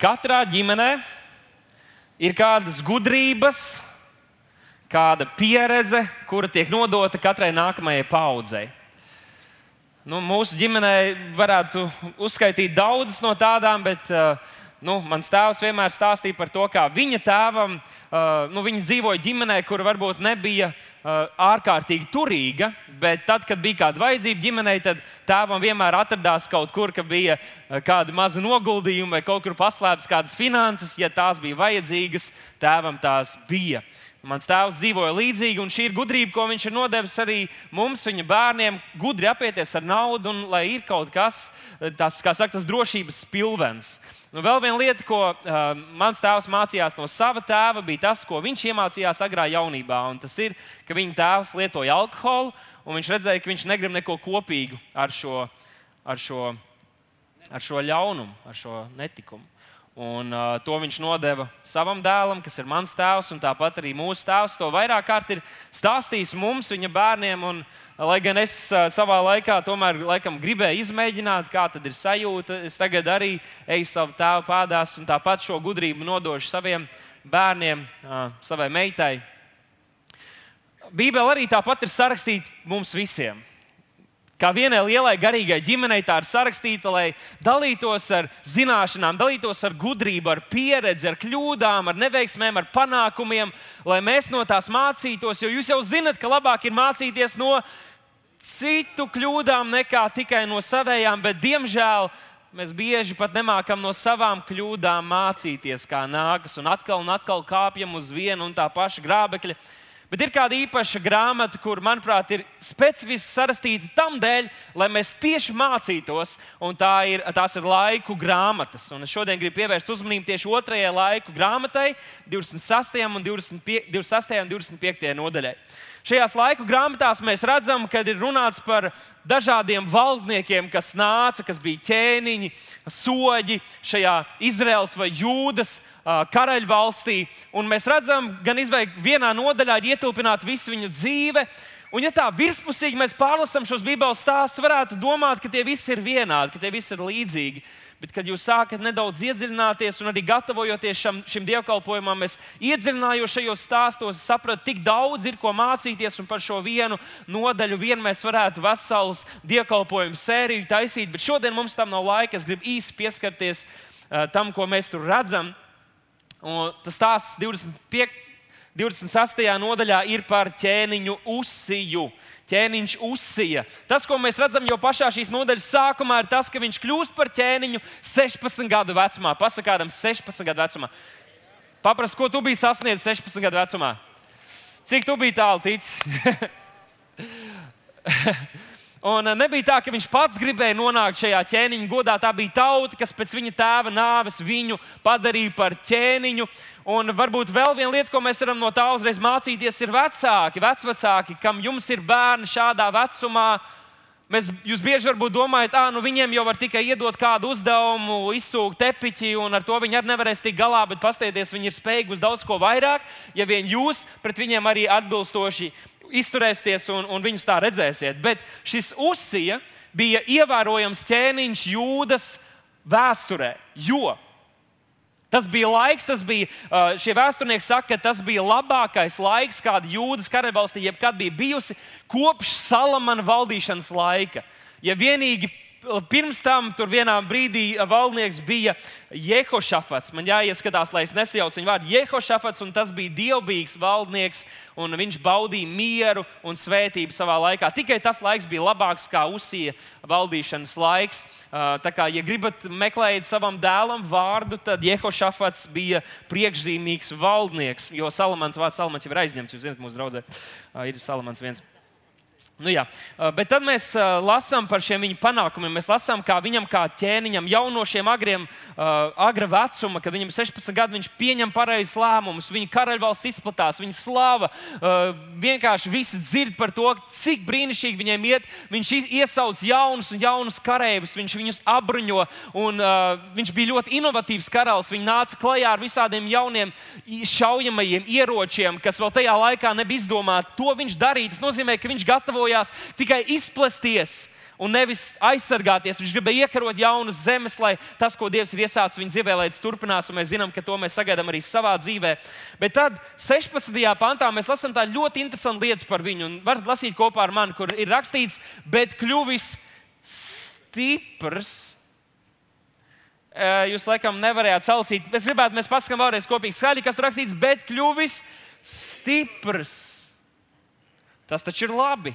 Katrā ģimenē ir kādas gudrības, kāda pieredze, kura tiek nodota katrai nākamajai paudzei. Nu, mūsu ģimenē varētu uzskaitīt daudzas no tādām, bet uh, nu, mans tēvs vienmēr stāstīja par to, kā viņa tēvam, uh, nu, viņa dzīvoja ģimenē, kur varbūt nebija uh, ārkārtīgi turīga, bet tad, kad bija kāda vajadzība ģimenei, tad tēvam vienmēr atradās kaut kur, ka bija kāda maza noguldījuma vai kaut kur paslēptas kādas finanses. Ja tās bija vajadzīgas, tēvam tās bija. Mans tēvs dzīvoja līdzīgi, un šī ir gudrība, ko viņš ir nodevis arī mums, viņa bērniem, gudri apieties ar naudu, un lai ir kaut kas tāds, kā saka, tas drošības pilvens. Nu, vēl viena lieta, ko uh, mans tēvs mācījās no sava tēva, bija tas, ko viņš iemācījās agrā jaunībā. Tas ir, ka viņa tēvs lietoja alkoholu, un viņš redzēja, ka viņš negrib neko kopīgu ar šo, ar šo, ar šo ļaunumu, ar šo netikumu. Un, uh, to viņš nodeva savam dēlam, kas ir mans tēvs, un tāpat arī mūsu tēvs. To vairāk kārt ir stāstījis mums, viņa bērniem. Un, lai gan es savā laikā tomēr laikam, gribēju izmēģināt, kāda ir sajūta, es tagad arī eju savu tēvu pādās un tāpat šo gudrību nodošu saviem bērniem, savai meitai. Bībele arī tāpat ir sarakstīta mums visiem. Kā vienai lielai garīgai ģimenei tā ir sarakstīta, lai dalītos ar zināšanām, dalītos ar gudrību, ar pieredzi, ar kļūdām, ar neveiksmēm, ar panākumiem, lai mēs no tās mācītos. Jo jūs jau zinat, ka labāk ir mācīties no citu kļūdām nekā tikai no savējām, bet diemžēl mēs bieži pat nemākam no savām kļūdām mācīties, kā nākas, un atkal un atkal kāpjam uz vienu un tā paša grābekļa. Bet ir kāda īpaša grāmata, kur, manuprāt, ir specifiski sarastīta tam dēļ, lai mēs tieši mācītos, un tā ir, tās ir laiku grāmatas. Un es šodien gribu pievērst uzmanību tieši otrajai laiku grāmatai, 26. un 25, 26. un 25. nodaļai. Šajās laiku grāmatās mēs redzam, ka ir runāts par dažādiem valdniekiem, kas nāca, kas bija ķēniņi, soļi šajā Izraels vai Jūdas karaļvalstī. Un mēs redzam, gan izveikti vienā nodaļā ir ietilpināta visa viņa dzīve. Un, ja tā virspusīgi mēs pārlasām šos Bībeles stāstus, varētu domāt, ka tie visi ir vienādi, ka tie visi ir līdzīgi. Bet, kad jūs sākat nedaudz iedziļināties un arī gatavojoties šam, šim dievkalpojumam, es iedziļinājos šajos stāstos, sapratu, cik daudz ir ko mācīties. Un par šo vienu nodaļu vien mēs varētu veselus dievkalpojumu sēriju taisīt. Bet šodien mums tam nav laika. Es gribu īsi pieskarties uh, tam, ko mēs tur redzam. Un tas stāsts 25, 26. nodaļā ir par ķēniņu uzsiju ķēniņš uzsija. Tas, ko mēs redzam jau pašā šīs nodaļas sākumā, ir tas, ka viņš kļūst par ķēniņu 16 gadu vecumā. Pasakādam, 16 gadu vecumā. Paprast, ko tu biji sasniedzis 16 gadu vecumā? Cik tu biji tālu ticis? Un eh, nebija tā, ka viņš pats gribēja nonākt šajā ķēniņa godā. Tā bija tauta, kas pēc viņa tēva nāves viņu padarīja par ķēniņu. Un varbūt vēl viena lieta, ko mēs varam no tā uzreiz mācīties, ir vecāki, vecvecāki, kam jums ir bērni šādā vecumā. Mēs, jūs bieži domājat, ka nu viņiem jau var tikai iedot kādu uzdevumu, izsūkt tepiķi, un ar to viņi arī nevarēs tikt galā. Bet paskatieties, viņi ir spējīgi uz daudz ko vairāk, ja vien jūs pret viņiem arī atbilstoši izturēsieties un, un viņus tā redzēsiet. Bet šis uzsija bija ievērojams ķēniņš jūdas vēsturē. Jo tas bija laiks, tas bija, šie vēsturnieki saka, ka tas bija labākais laiks, kāda jūdas karavalstī jebkad bija bijusi kopš Salamana valdīšanas laika. Ja vienīgi pirms tam tur vienā brīdī valdnieks bija Jehošafats. Man jāieskatās, lai es nesajaucu viņu vārdu Jehošafats, un tas bija dievbijīgs valdnieks, un viņš baudīja mieru un svētību savā laikā. Tikai tas laiks bija labāks kā uzsija valdīšanas laiks. Tā kā, ja gribat meklēt savam dēlam vārdu, tad Jehošafats bija priekšzīmīgs valdnieks, jo Salamans vārds Salamans jau ir aizņemts. Jūs zināt, mūsu draudzē ir Salamans viens. Nu, jā. Bet tad mēs lasām par šiem viņa panākumiem. Mēs lasām, kā viņam, kā ķēniņam, jau no šiem agriem, agra vecuma, kad viņam ir 16 gadi, viņš pieņem pareizus lēmumus. Viņa karaļvalsts izplatās, viņa slava. Vienkārši visi dzird par to, cik brīnišķīgi viņiem iet. Viņš iesauc jaunus un jaunus kareivus, viņš viņus apbruņo. Un, viņš bija ļoti inovatīvs karalis. Viņš nāca klajā ar visādiem jauniem šaujamajiem ieročiem, kas vēl tajā laikā nebija izdomāti. To viņš darīja. Tas nozīmē, ka viņš gatavoja gatavojās tikai izplesties un nevis aizsargāties. Viņš gribēja iekarot jaunas zemes, lai tas, ko Dievs ir iesācis viņa dzīvē, lai tas turpinās, mēs zinām, ka to mēs sagaidām arī savā dzīvē. Bet tad 16. pantā mēs lasām tādu ļoti interesantu lietu par viņu, varat lasīt kopā ar mani, kur ir rakstīts, bet kļuvis stiprs. Jūs laikam nevarējāt salasīt. Es gribētu, mēs paskatām vēlreiz kopīgi skaļi, kas tur rakstīts, bet kļuvis stiprs. Tas taču ir labi.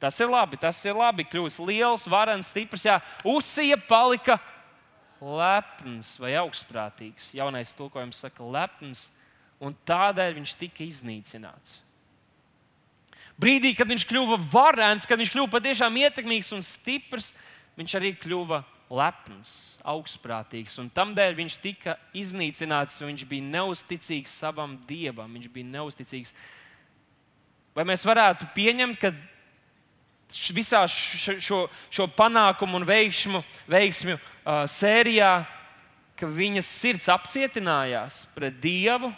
Tas ir labi, tas ir labi. Kļūst liels, varens, stiprs. Jā, uzsija palika lepns vai augstprātīgs. Jaunais tulkojums saka, lepns, un tādēļ viņš tika iznīcināts. Brīdī, kad viņš kļuva varens, kad viņš kļuva patiešām ietekmīgs un stiprs, viņš arī kļuva lepns, augstprātīgs. Un tamdēļ viņš tika iznīcināts, jo viņš bija neusticīgs savam dievam. Viņš bija neusticīgs. Vai mēs varētu pieņemt, ka visā šo, šo panākumu un veiksmu, veiksmju uh, sērijā, ka viņas sirds apcietinājās pret dievu,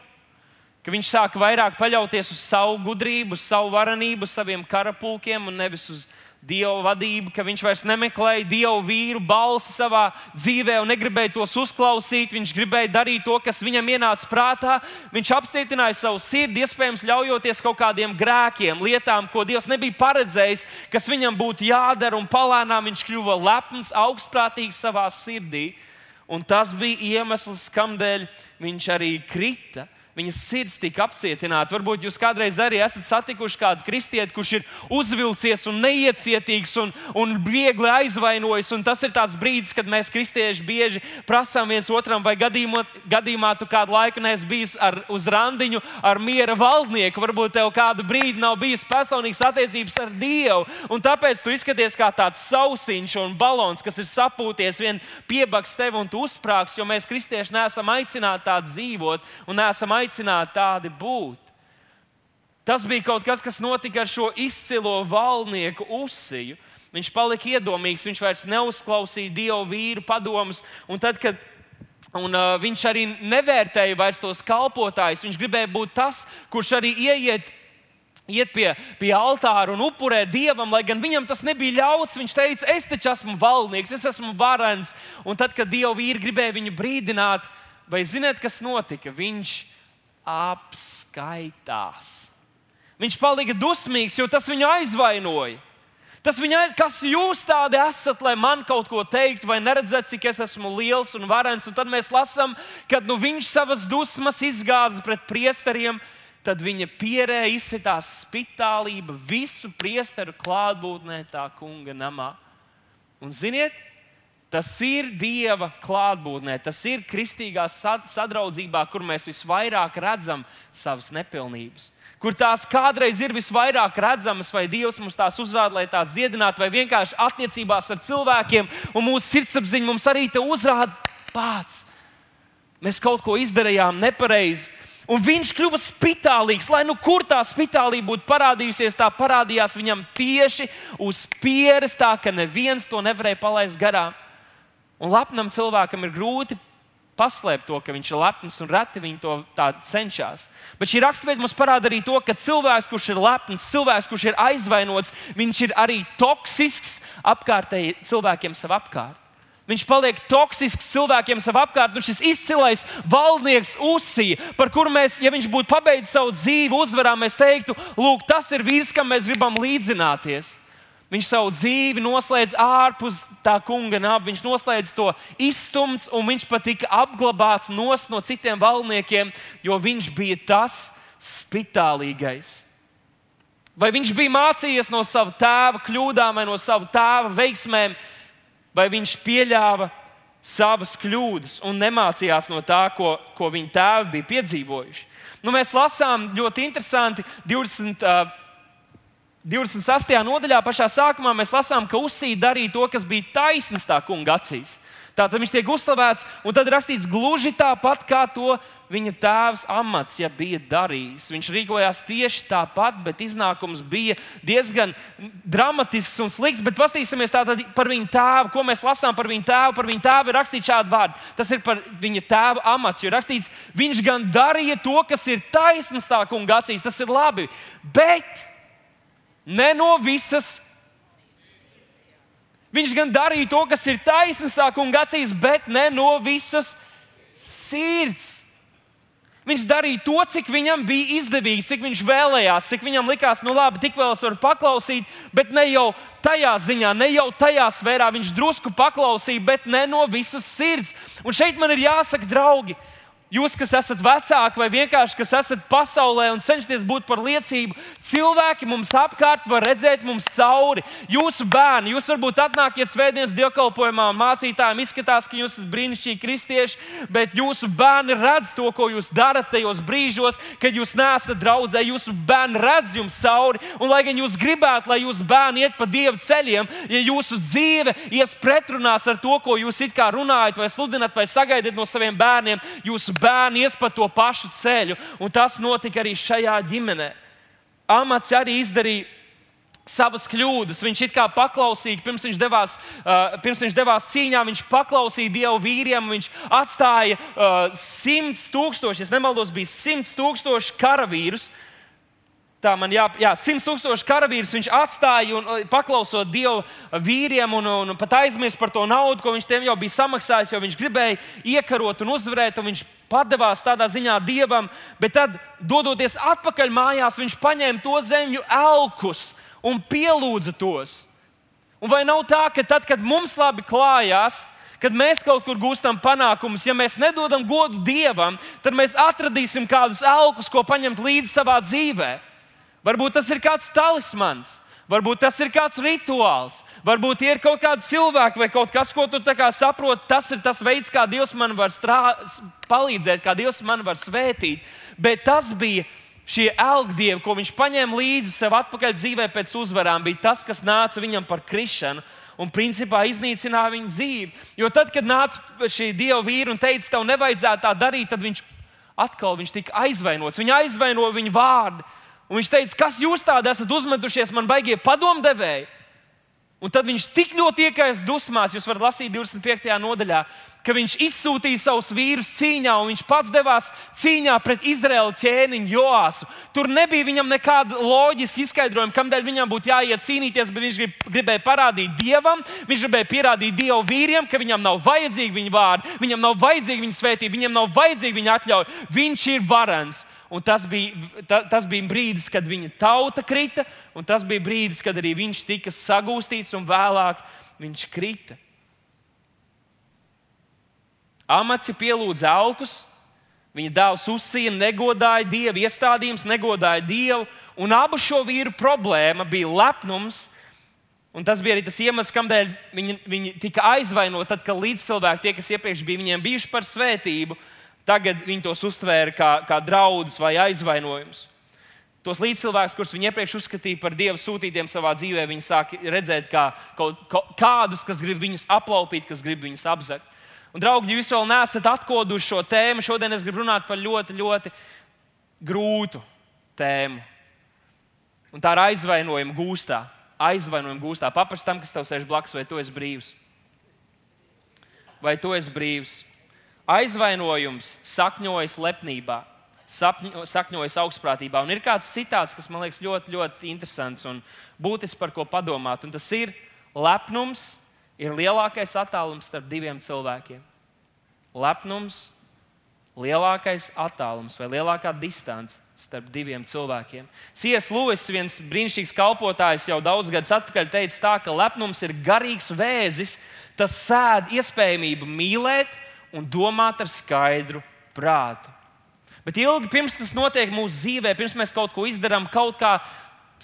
ka viņš sāka vairāk paļauties uz savu gudrību, uz savu varenību, saviem karapulkiem un nevis uz Dieva vadību, ka viņš vairs nemeklēja Dievu vīru balsi savā dzīvē un negribēja tos uzklausīt. Viņš gribēja darīt to, kas viņam ienāca prātā. Viņš apcietināja savu sirdi, iespējams, ļaujoties kaut kādiem grēkiem, lietām, ko Dievs nebija paredzējis, kas viņam būtu jādara, un palēnām viņš kļuva lepns, augstprātīgs savā sirdī. Un tas bija iemesls, kādēļ viņš arī krita viņas sirds tika apcietināta. Varbūt jūs kādreiz arī esat satikuši kādu kristieti, kurš ir uzvilcies un neiecietīgs un, un viegli aizvainojis. Un tas ir tāds brīdis, kad mēs, kristieši, bieži prasām viens otram, vai gadījumā, gadījumā tu kādu laiku neesi bijis ar, uz randiņu ar miera valdnieku. Varbūt tev kādu brīdi nav bijis personīgas attiecības ar Dievu. Un tāpēc tu izskaties kā tāds sausiņš un balons, kas ir sapūties, vien piebaks tev un tu uzsprāgs, jo mēs, kristieši, neesam aicināti tā dzīvot un neesam aicināti aicināti tādi būt. Tas bija kaut kas, kas notika ar šo izcilo valnieku uzsiju. Viņš palika iedomīgs, viņš vairs neuzklausīja dievu vīru padomus. Un tad, kad Un, uh, viņš arī nevērtēja vairs tos kalpotājus. Viņš gribēja būt tas, kurš arī ieiet, iet pie, pie altāra un upurē dievam, lai gan viņam tas nebija ļauts. Viņš teica, es taču esmu valdnieks, es esmu varens. Un tad, kad dievu vīri gribēja viņu brīdināt, vai ziniet, kas notika? Viņš apskaitās. Viņš palika dusmīgs, jo tas viņu aizvainoja. Tas viņa, kas jūs tādi esat, lai man kaut ko teikt, vai neredzat, cik es esmu liels un varens. Un tad mēs lasām, kad nu, viņš savas dusmas izgāza pret priesteriem, tad viņa pierēja izsitās spitālība visu priesteru klātbūtnē tā kunga namā. Un ziniet, Tas ir Dieva klātbūtnē, tas ir kristīgā sadraudzībā, kur mēs visvairāk redzam savas nepilnības. Kur tās kādreiz ir visvairāk redzamas, vai Dievs mums tās uzrāda, lai tās dziedinātu, vai vienkārši attiecībās ar cilvēkiem, un mūsu sirdsapziņa mums arī te uzrāda pats. Mēs kaut ko izdarījām nepareizi, un viņš kļuva spitālīgs. Lai nu kur tā spitālība būtu parādījusies, tā parādījās viņam tieši uz pieres, tā ka neviens to nevarēja palaist garām. Un lepnam cilvēkam ir grūti paslēpt to, ka viņš ir lepns, un reti viņi to cenšas. Bet šī raksturvieta mums parāda arī to, ka cilvēks, kurš ir lepns, cilvēks, kurš ir aizvainots, viņš ir arī toksisks apkārtēji cilvēkiem sev apkārt. Viņš paliek toksisks cilvēkiem sev apkārt, un šis izcilais valdnieks uzsīja, par kuru mēs, ja viņš būtu pabeidzis savu dzīvi uzvarā, mēs teiktu, lūk, tas ir vīrs, kam mēs gribam līdzināties. Viņš savu dzīvi noslēdz ārpus tā kunga naba. Viņš noslēdz to izstumts, un viņš pat tika apglabāts no citiem valniekiem, jo viņš bija tas spitālīgais. Vai viņš bija mācījies no sava tēva kļūdām vai no sava tēva veiksmēm, vai viņš pieļāva savas kļūdas un nemācījās no tā, ko, ko viņa tēvi bija piedzīvojuši. Nu, mēs lasām ļoti interesanti 20. Uh, 26. nodaļā, pašā sākumā, mēs lasām, ka Usija darīja to, kas bija taisnīgs tā kunga acīs. Tātad viņš tiek uzslavēts, un tad rakstīts gluži tāpat, kā to viņa tēvs amats ja bija darījis. Viņš rīkojās tieši tāpat, bet iznākums bija diezgan dramatisks un slikts. Bet paskatīsimies par viņa tēvu, ko mēs lasām par viņa tēvu. Par viņa tēvu ir rakstīts šādi vārdi. Tas ir par viņa tēva amats. Jo rakstīts, viņš gan darīja to, kas ir taisnīgs tā kunga acīs. Tas ir labi. Bet ne no visas Viņš gan darīja to, kas ir taisnīgs, tā kunga acīs, bet ne no visas sirds. Viņš darīja to, cik viņam bija izdevīgi, cik viņš vēlējās, cik viņam likās, nu labi, tik vēl es varu paklausīt, bet ne jau tajā ziņā, ne jau tajā sfērā. Viņš drusku paklausīja, bet ne no visas sirds. Un šeit man ir jāsaka, draugi, Jūs, kas esat vecāki vai vienkārši kas esat pasaulē un cenšaties būt par liecību, cilvēki mums apkārt var redzēt mums cauri. Jūsu bērni, jūs varbūt atnākiet svētdienas dievkalpojumā, mācītājiem izskatās, ka jūs esat brīnišķīgi kristieši, bet jūsu bērni redz to, ko jūs darat tajos brīžos, kad jūs neesat draudzē. Jūsu bērni redz jums cauri, un lai gan jūs gribētu, lai jūsu bērni iet pa dievu ceļiem, ja jūsu dzīve ies pretrunās ar to, ko jūs it kā runājat, vai sludinat, vai sagaidat no saviem bērniem, jūsu bērni ies pa to pašu ceļu, un tas notika arī šajā ģimenē. Amats arī izdarīja savas kļūdas. Viņš it kā paklausīja, pirms viņš devās, uh, pirms viņš devās cīņā, viņš paklausīja Dievu vīriem. Viņš atstāja uh, simts tūkstoši, ja nemaldos, bija simts tūkstoši karavīrus. Tā man jā, jā 100 tūkstoši karavīrus viņš atstāja un paklausot Dieva vīriem, un, un pat aizmirst par to naudu, ko viņš tiem jau bija samaksājis, jo viņš gribēja iekarot un uzvarēt. Un viņš padevās tādā ziņā dievam, bet tad, dodoties atpakaļ mājās, viņš paņēma to zemju elkus un pielūdza tos. Un vai nav tā, ka tad, kad mums labi klājās, kad mēs kaut kur gūstam panākumus, ja mēs nedodam godu dievam, tad mēs atradīsim kādus elkus, ko paņemt līdzi savā dzīvēm. Varbūt tas ir kāds talismans, varbūt tas ir kāds rituāls, varbūt ir kaut kādi cilvēki vai kaut kas, ko tu saproti. Tas ir tas veids, kā Dievs man var strā... palīdzēt, kā Dievs man var svētīt. Bet tas bija šie elgdievi, ko viņš paņēma līdzi sev atpakaļ dzīvē pēc uzvarām, bija tas, kas nāca viņam par krišanu un principā iznīcināja viņa dzīvi. Jo tad, kad nāca šī dieva vīra un teica, tev nevajadzētu tā darīt, tad viņš atkal viņš tika aizvainots. Viņa aizvainoja viņa vārdu. Un viņš teica, kas jūs tādi esat uzmetušies, man baigie padomdevēji. Un tad viņš tik ļoti iekais dusmās, jūs varat lasīt 25. nodaļā, ka viņš izsūtīja savus vīrus cīņā, un viņš pats devās cīņā pret Izraēlu ķēniņu Joāsu. Tur nebija viņam nekāda loģiska izskaidrojuma, kādēļ viņam būtu jāiet cīnīties, bet viņš grib, gribēja parādīt dievam, viņš gribēja pierādīt dievu vīriem, ka viņam nav vajadzīgi viņa vārdi, viņam nav vajadzīga viņa svētība, viņam nav vajadzīga viņa atļauja. Viņš ir varans. Un tas bija, ta, tas bija brīdis, kad viņa tauta krita, un tas bija brīdis, kad arī viņš tika sagūstīts, un vēlāk viņš krita. Amats pielūdza augus, viņa dēls uzsīja, negodāja dievu, iestādījums negodāja dievu, un abu šo vīru problēma bija lepnums. Un tas bija arī tas iemesls, kādēļ viņi, viņi tika aizvainoti, tad, kad līdzcilvēki, tie, kas iepriekš bija viņiem bijuši par svētību, Tagad viņi tos uztvēra kā, kā draudus vai aizvainojumus. Tos līdzcilvēkus, kurus viņi iepriekš uzskatīja par dievu sūtītiem savā dzīvē, viņi sāk redzēt kā kaut, kādus, kas grib viņus aplaupīt, kas grib viņus apzakt. Un, draugi, jūs vēl neesat atkoduši šo tēmu. Šodien es gribu runāt par ļoti, ļoti grūtu tēmu. Un tā ir aizvainojuma gūstā. Aizvainojuma gūstā. Paprast tam, kas tev sēž blakus, vai tu esi brīvs. Vai tu esi brīvs? Aizvainojums sakņojas lepnībā, sapņo, sakņojas augstprātībā. Un ir kāds citāts, kas man liekas ļoti, ļoti interesants un būtisks par ko padomāt. Un tas ir lepnums, ir lielākais attālums starp diviem cilvēkiem. Lepnums, lielākais attālums vai lielākā distance starp diviem cilvēkiem. Sies Lūis, viens brīnišķīgs kalpotājs, jau daudz gadus atpakaļ teica, tā, ka lepnums ir garīgs vēzis, tas sēd iespējamību mīlēt un domāt ar skaidru prātu. Bet ilgi pirms tas notiek mūsu dzīvē, pirms mēs kaut ko izdarām, kaut kā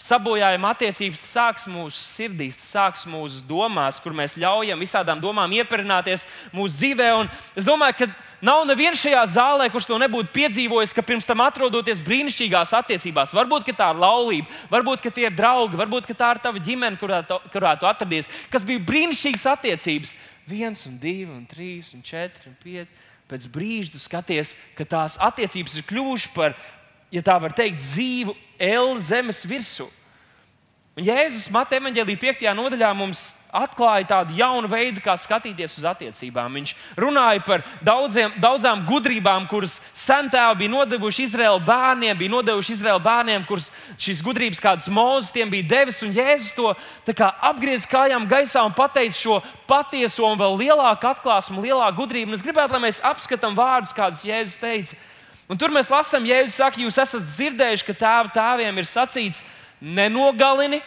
sabojājam attiecības, tas sāks mūsu sirdīs, tas sāks mūsu domās, kur mēs ļaujam visādām domām ieperināties mūsu dzīvē. Un es domāju, ka nav neviens šajā zālē, kurš to nebūtu piedzīvojis, ka pirms tam atrodoties brīnišķīgās attiecībās, varbūt tā ir laulība, varbūt tie ir draugi, varbūt tā ir tava ģimene, kurā, tu, kurā tu atradies, kas bija brīnišķīgas attiecības viens, un divi, un trīs, un četri, un pieci. Pēc brīža tu skaties, ka tās attiecības ir kļuvušas par, ja tā var teikt, dzīvu L zemes virsmu. Un Jēzus Mateja evanģēlīja 5. nodaļā mums atklāja tādu jaunu veidu, kā skatīties uz attiecībām. Viņš runāja par daudziem, daudzām gudrībām, kuras sentēvi bija nodevuši Izraēlu bērniem, bija nodevuši Izraēlu bērniem, kuras šīs gudrības kādas mūzes tiem bija devis. Un Jēzus to apgriez kājām gaisā un pateica šo patieso un vēl lielāku atklāsmu, lielāku gudrību. Un es gribētu, lai mēs apskatām vārdus, kādus Jēzus teica. Un tur mēs lasām, Jēzus saka, jūs esat dzirdējuši, ka tēva tēviem ir sacīts, nenogalini,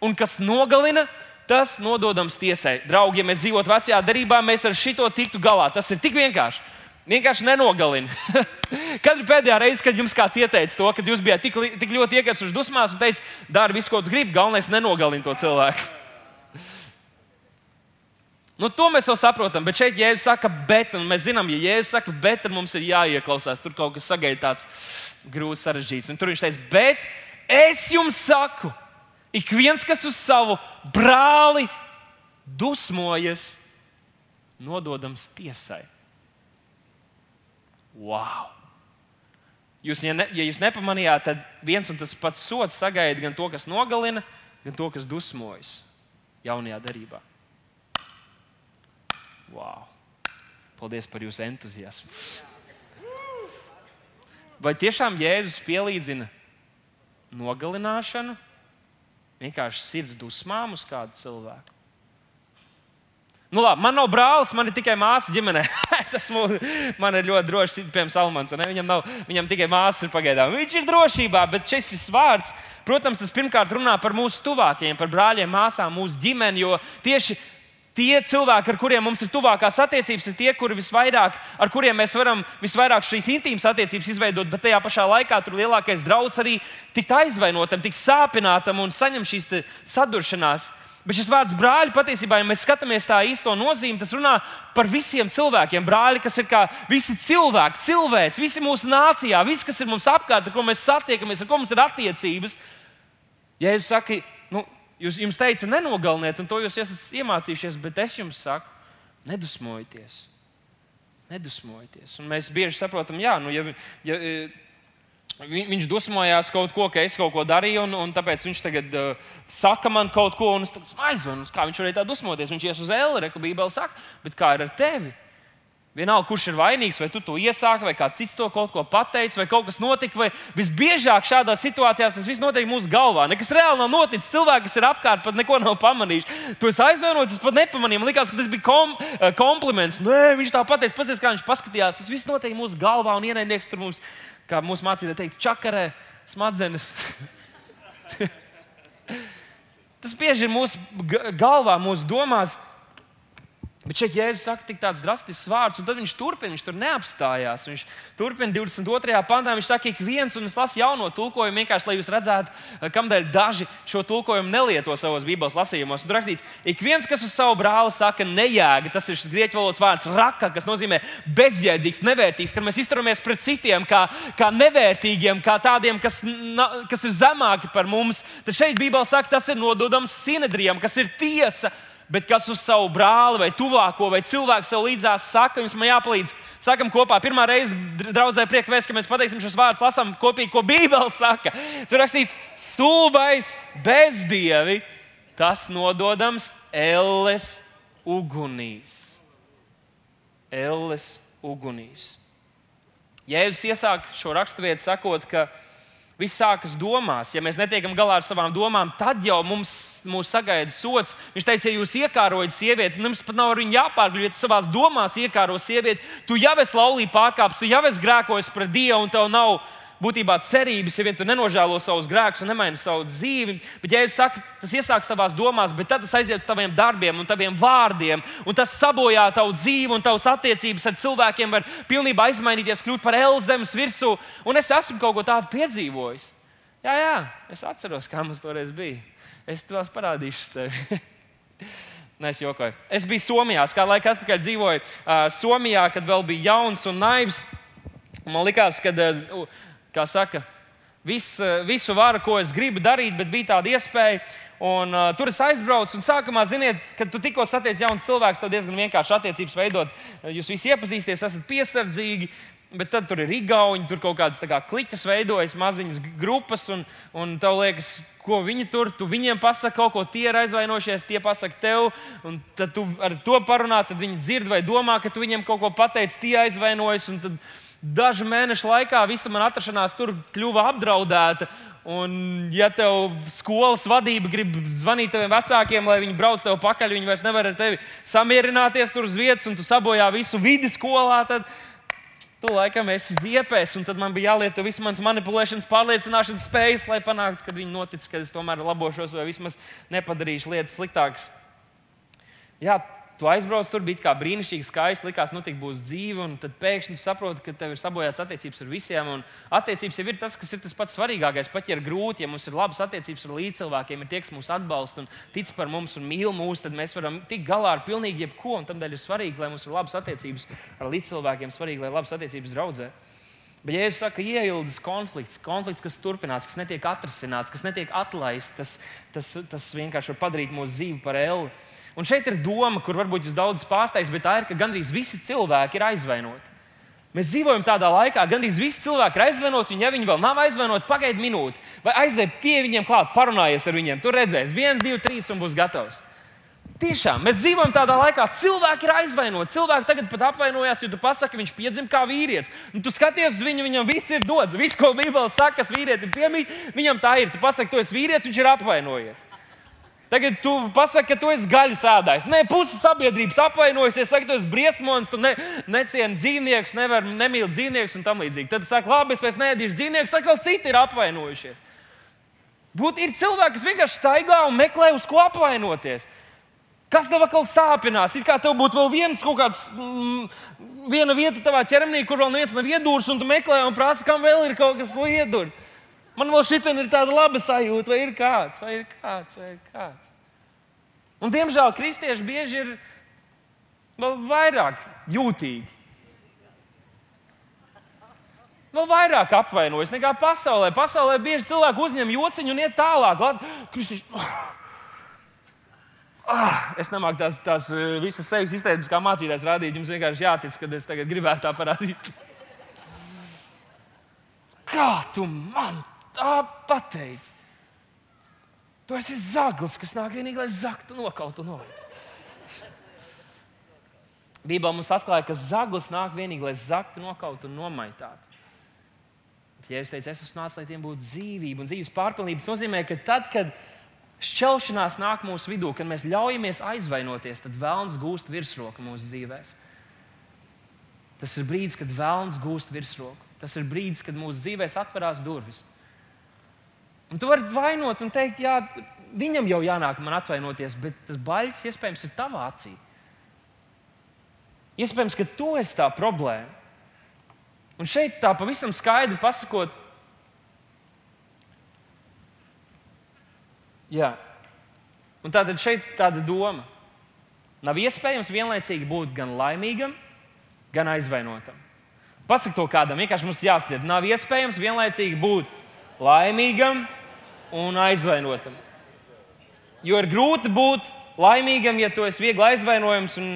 un kas nogalina, tas nododams tiesai. Draugi, ja mēs dzīvotu vecajā darbā, mēs ar šito tiktu galā. Tas ir tik vienkārši. Vienkārši nenogalina. kad ir pēdējā reize, kad jums kāds ieteica to, kad jūs bijat tik, tik ļoti iekrituši dusmās un teica, dari visu, ko tu gribi, galvenais nenogalina to cilvēku. Nu, to mēs jau saprotam, bet šeit Jēzus saka, bet, mēs zinām, ja Jēzus saka, bet, tad mums ir jāieklausās. Tur kaut kas sagaidīts tāds grūts, sarežģīts. Un tur viņš teica, bet es jums saku, Ik viens, kas uz savu brāli dusmojas, nododams tiesai. Wow! Jūs, ja, ne, ja jūs nepamanījāt, tad viens un tas pats sots sagaida gan to, kas nogalina, gan to, kas dusmojas jaunajā darbā. Wow! Paldies par jūsu entuziasmu! Vai tiešām Jēzus pielīdzina nogalināšanu vienkārši sirds dusmām uz kādu cilvēku. Nu, labi, man nav brālis, man ir tikai māsa ģimenē. es esmu, man ir ļoti droši, piemēram, Salmans. Viņam, nav, viņam tikai māsas ir pagaidām. Viņš ir drošībā, bet šis vārds, protams, tas pirmkārt runā par mūsu tuvākajiem, par brāļiem, māsām, mūsu ģimeni. Jo tieši tie cilvēki, ar kuriem mums ir tuvākās attiecības, ir tie, kuri visvairāk, ar kuriem mēs varam visvairāk šīs intīmas attiecības izveidot, bet tajā pašā laikā tur lielākais draudz arī tikt aizvainotam, tikt sāpinātam un saņemt šīs saduršanās. Bet šis vārds brāļi patiesībā, ja mēs skatāmies tā īsto nozīmi, tas runā par visiem cilvēkiem. Brāļi, kas ir kā visi cilvēki, cilvēks, visi mūsu nācijā, visi, kas ir mums apkārt, ar ko mēs satiekamies, ar ko mums ir attiecības. Ja jūs sakat, Jūs, jums teica, nenogaliniet, un to jūs esat iemācījušies, bet es jums saku, nedusmojieties. Nedusmojieties. Un mēs bieži saprotam, jā, nu, ja, ja, viņš dusmojās kaut ko, ka es kaut ko darīju, un, un tāpēc viņš tagad uh, saka man kaut ko, un es aizvanu, kā viņš varēja tā dusmoties. Viņš ies uz Elri, ka Bībele saka, bet kā ir ar tevi? Vienalga, kurš ir vainīgs, vai tu to iesāki, vai kāds cits to kaut ko pateicis, vai kaut kas notika. Vai visbiežāk šādās situācijās tas viss notiek mūsu galvā. Nekas reāli nav noticis. Cilvēki, kas ir apkārt, pat neko nav pamanījuši. Tu esi aizvainots, es pat nepamanīju. Man liekas, ka tas bija kom, eh, kompliments. Nē, viņš tā pateica, paskatās, kā viņš paskatījās. Tas viss notiek mūsu galvā un ienaidnieks tur mums, kā mūsu mācītāji teikt, čakarē smadzenes. tas bieži ir mūsu galvā, mūsu domās. Bet šeit Jēzus saka tik tāds drastisks vārds, un tad viņš turpina, viņš tur neapstājās. Viņš turpina 22. pantā, viņš saka, ik viens, un es lasu jauno tulkojumu, vienkārši lai jūs redzētu, eh, kādēļ daži šo tulkojumu nelieto savos Bībeles lasījumos. Tur rakstīts, ik viens, kas uz savu brāli saka, nejēga, tas ir šis grieķu valodas vārds raka, kas nozīmē bezjēdzīgs, nevērtīgs, kad mēs izturamies pret citiem kā, kā nevērtīgiem, kā tādiem, kas, na, kas ir zemāki par mums. Tad šeit Bībelē saka, tas ir nododams sinedrijam, kas ir tiesa bet kas uz savu brāli vai tuvāko vai cilvēku sev līdzās saka, jums jāpalīdz. Sakam kopā, pirmā reize draudzē prieka vēst, ka mēs pateiksim šos vārdus, lasām kopīgi, ko Bībele saka. Tur rakstīts, stulbais bezdievi, tas nododams elles ugunīs. Elles ugunīs. Jēzus iesāk šo raksturvietu sakot, ka Viss sākas domās. Ja mēs netiekam galā ar savām domām, tad jau mums sagaida sots. Viņš teica, ja jūs iekārojat sievieti, jums pat nav ar viņu jāpārgļu. Ja tu savā domās iekāro sievieti, tu jau esi laulībā pārkāpis, tu jau esi grēkojis pret Dievu un tev nav būtībā cerības, ja vien tu nenožēlo savus grēkus un nemaini savu dzīvi. Bet, ja jūs sakat, tas iesāks tavās domās, bet tad tas aiziet uz taviem darbiem un taviem vārdiem, un tas sabojā tavu dzīvi un tavas attiecības ar cilvēkiem, var pilnībā izmainīties, kļūt par elzemes virsū. Un es esmu kaut ko tādu piedzīvojis. Jā, jā, es atceros, kā mums toreiz bija. Es to parādīšu tev. Nē, es jokoju. Es biju Somijā, kādu laiku atpakaļ dzīvoju uh, Somijā, kad vēl bija jauns un naivs. Man liekas, ka uh, kā saka, vis, eh, visu varu, ko es gribu darīt, bet bija tāda iespēja. Un, uh, tur es aizbraucu, un sākumā, ziniet, kad tu tikko satiec jaunu cilvēku, tad diezgan vienkārši attiecības veidot. Jūs visi iepazīsties, esat piesardzīgi, Bet tad tur ir īgauni, tur kaut kādas kā kliķas veidojas, maziņas grupas, un, un tev liekas, ko viņi tur, tu viņiem pasaki kaut ko, tie ir aizvainojušies, tie pasaki tev, un tad tu ar to parunā, tad viņi dzird vai domā, ka tu viņiem kaut ko pateici, tie aizvainojas. Dažu mēnešu laikā visa mana atrašanās tur kļuva apdraudēta. Un, ja tev skolas vadība grib zvanīt taviem vecākiem, lai viņi brauc tev pakaļ, viņi vairs nevar ar tevi samierināties tur uz vietas, un tu sabojā visu vidi skolā, tad tu laikam esi ziepēs. Un tad man bija jālieto visas manas manipulēšanas, pārliecināšanas spējas, lai panāktu, ka viņi notic, ka es tomēr labošos vai vismaz nepadarīšu lietas sliktākas. Jā, Tu aizbrauc tur, bija kā brīnišķīgi, skaisti, likās, nu, tik būs dzīve, un tad pēkšņi saproti, ka tev ir sabojāts attiecības ar visiem. Attiecības jau ir tas, kas ir tas pats svarīgākais. Pat ja ir grūti, ja mums ir labas attiecības ar līdzcilvēkiem, ir tie, kas mūs atbalsta un tic par mums un mīl mūs, tad mēs varam tikt galā ar pilnīgi jebko. Tādēļ ir svarīgi, lai mums ir labas attiecības ar līdzcilvēkiem, svarīgi, lai ir labas attiecības draudzē. Bet, ja es saku, ieilgas konflikts, konflikts, kas turpinās, kas netiek atrisināts, kas netiek atlaists, tas, tas, tas vienkārši var padarīt mūsu dzīvi par elli. Un šeit ir doma, kur varbūt jūs daudz pārsteigts, bet tā ir, ka gandrīz visi cilvēki ir aizvainoti. Mēs dzīvojam tādā laikā, ka gandrīz visi cilvēki ir aizvainoti, un ja viņi vēl nav aizvainoti, pagaidi minūti, vai aiziet pie viņiem klāt, parunājies ar viņiem. Tur redzēs, viens, divi, trīs un būs gatavs. Tiešām mēs dzīvojam tādā laikā, kad cilvēki ir aizvainoti. Cilvēki tagad pat apvainojās, jo tu pasaki, ka viņš piedzima kā vīrietis. Un tu skaties uz viņu, viņam viss ir dots. Viss, ko Bībelē saka, kas vīrietim piemīt, viņam tā ir. Tu pasaki, tu esi vīrietis, viņš ir apvainojies. Tagad tu pasaki, ka tu esi gaļas ēdājs. Nē, pusi sabiedrības apvainojas, saka, tu esi briesmonis, tu ne, necieni dzīvniekus, nevar nemīli dzīvniekus un tam līdzīgi. Tad tu saki, labi, es vairs neēdīšu dzīvniekus, atkal citi ir apvainojušies. Būt ir cilvēki, kas vienkārši staigā un meklē, uz ko apvainoties. Kas tev atkal sāpinās? It kā tev būtu vēl viens kaut kāds, mm, viena vieta tavā ķermenī, kur vēl neviens nav iedūris, un tu meklē un prasa, kam vēl ir kaut kas, ko iedurt. Man vēl šī ir tāda laba sajūta, vai ir kāds, vai ir kāds, vai ir kāds. Un, diemžēl kristieši bieži ir vēl vairāk jūtīgi. Vēl vairāk apvainojas nekā pasaulē. Pasaulē bieži cilvēki uzņem jociņu un iet tālāk. Kristieši, Ah, es nemāku tās, tās eh, visas sevis izteiksmes, kā mācītājs rādīt. Jums vienkārši jātic, ka es tagad gribētu tā parādīt. Kā tu man tā pateici. Tu esi zaglis, kas nāk vienīgi, lai zaktu, nokautu no. Bībelē mums atklāja, ka zaglis nāk vienīgi, lai zaktu, nokautu un nomaitātu. Ja es teicu, es esmu nācis, lai tiem būtu dzīvība un dzīves pārpilnība, tas nozīmē, ka tad, kad šķelšanās nāk mūsu vidū, kad mēs ļaujamies aizvainoties, tad vēlams gūst virsroku mūsu dzīvēm. Tas ir brīdis, kad vēlams gūst virsroku. Tas ir brīdis, kad mūsu dzīvēm atverās durvis. Un tu vari vainot un teikt, jā, viņam jau jānāk man atvainoties, bet tas baļķis iespējams ir tavā acī. Iespējams, ka tu esi tā problēma. Un šeit tā pavisam skaidri pasakot, jā, un tātad šeit tāda doma. Nav iespējams vienlaicīgi būt gan laimīgam, gan aizvainotam. Pasaki to kādam, vienkārši mums jāsadzird. Nav iespējams vienlaicīgi būt laimīgam, un aizvainotam. Jo ir grūti būt laimīgam, ja tu esi viegli aizvainojams, un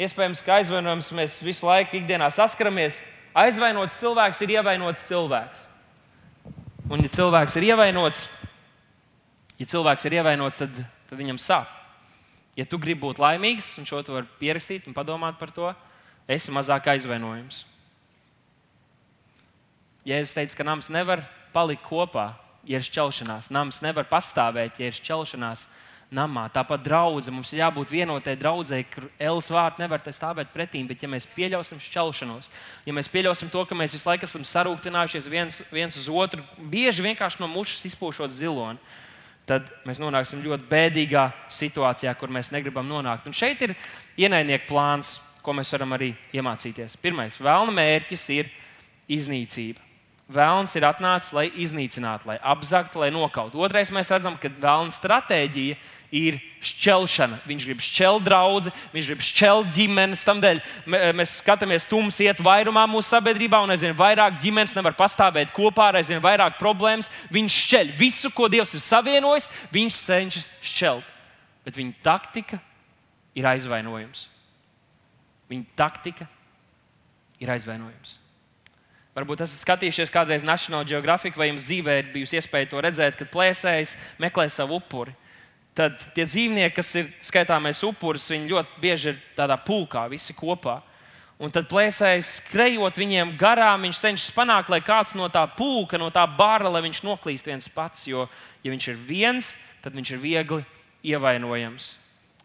iespējams, ka aizvainojums mēs visu laiku ikdienā saskaramies. Aizvainots cilvēks ir ievainots cilvēks. Un, ja cilvēks ir ievainots, ja cilvēks ir ievainots, tad, tad viņam sāp. Ja tu gribi būt laimīgs, un šo tu vari pierakstīt un padomāt par to, esi mazāk aizvainojams. Ja es teicu, ka nams nevar palikt kopā, ja ir šķelšanās. Nams nevar pastāvēt, ja ir šķelšanās namā. Tāpat draudzē mums ir jābūt vienotai draudzēji, kur Elas vārds nevar stāvēt pretī. Bet, ja mēs pieļausim šķelšanos, ja mēs pieļausim to, ka mēs visu laiku esam sarūktinājušies viens, viens uz otru, bieži vienkārši no mušas izpūšot ziloni, tad mēs nonāksim ļoti bēdīgā situācijā, kur mēs negribam nonākt. Un šeit ir ienaidnieka plāns, ko mēs varam arī iemācīties. Pirmais, vēlna mērķis ir iznīcība. Vēlns ir atnācis, lai iznīcinātu, lai apzaktu, lai nokautu. Otrais, mēs redzam, ka vēlna stratēģija ir šķelšana. Viņš grib šķelt draugu, viņš grib šķelt ģimenes. Tādēļ mēs skatāmies, tums iet vairumā mūsu sabiedrībā, un aizvien vairāk ģimenes nevar pastāvēt kopā, aizvien vairāk problēmas. Viņš šķeļ visu, ko Dievs ir savienojis, viņš cenšas šķelt. Bet viņa taktika ir aizvainojums. Viņa taktika ir aizvainojums. Varbūt esat skatījušies kādreiz National Geographic, vai jums dzīvē ir bijusi iespēja to redzēt, kad plēsējs meklē savu upuri. Tad tie dzīvnieki, kas ir skaitāmais upuris, viņi ļoti bieži ir tādā pulkā, visi kopā. Un tad plēsējs skrejot viņiem garām, viņš cenšas panākt, lai kāds no tā pulka, no tā bara, lai viņš noklīst viens pats. Jo, ja viņš ir viens, tad viņš ir viegli ievainojams.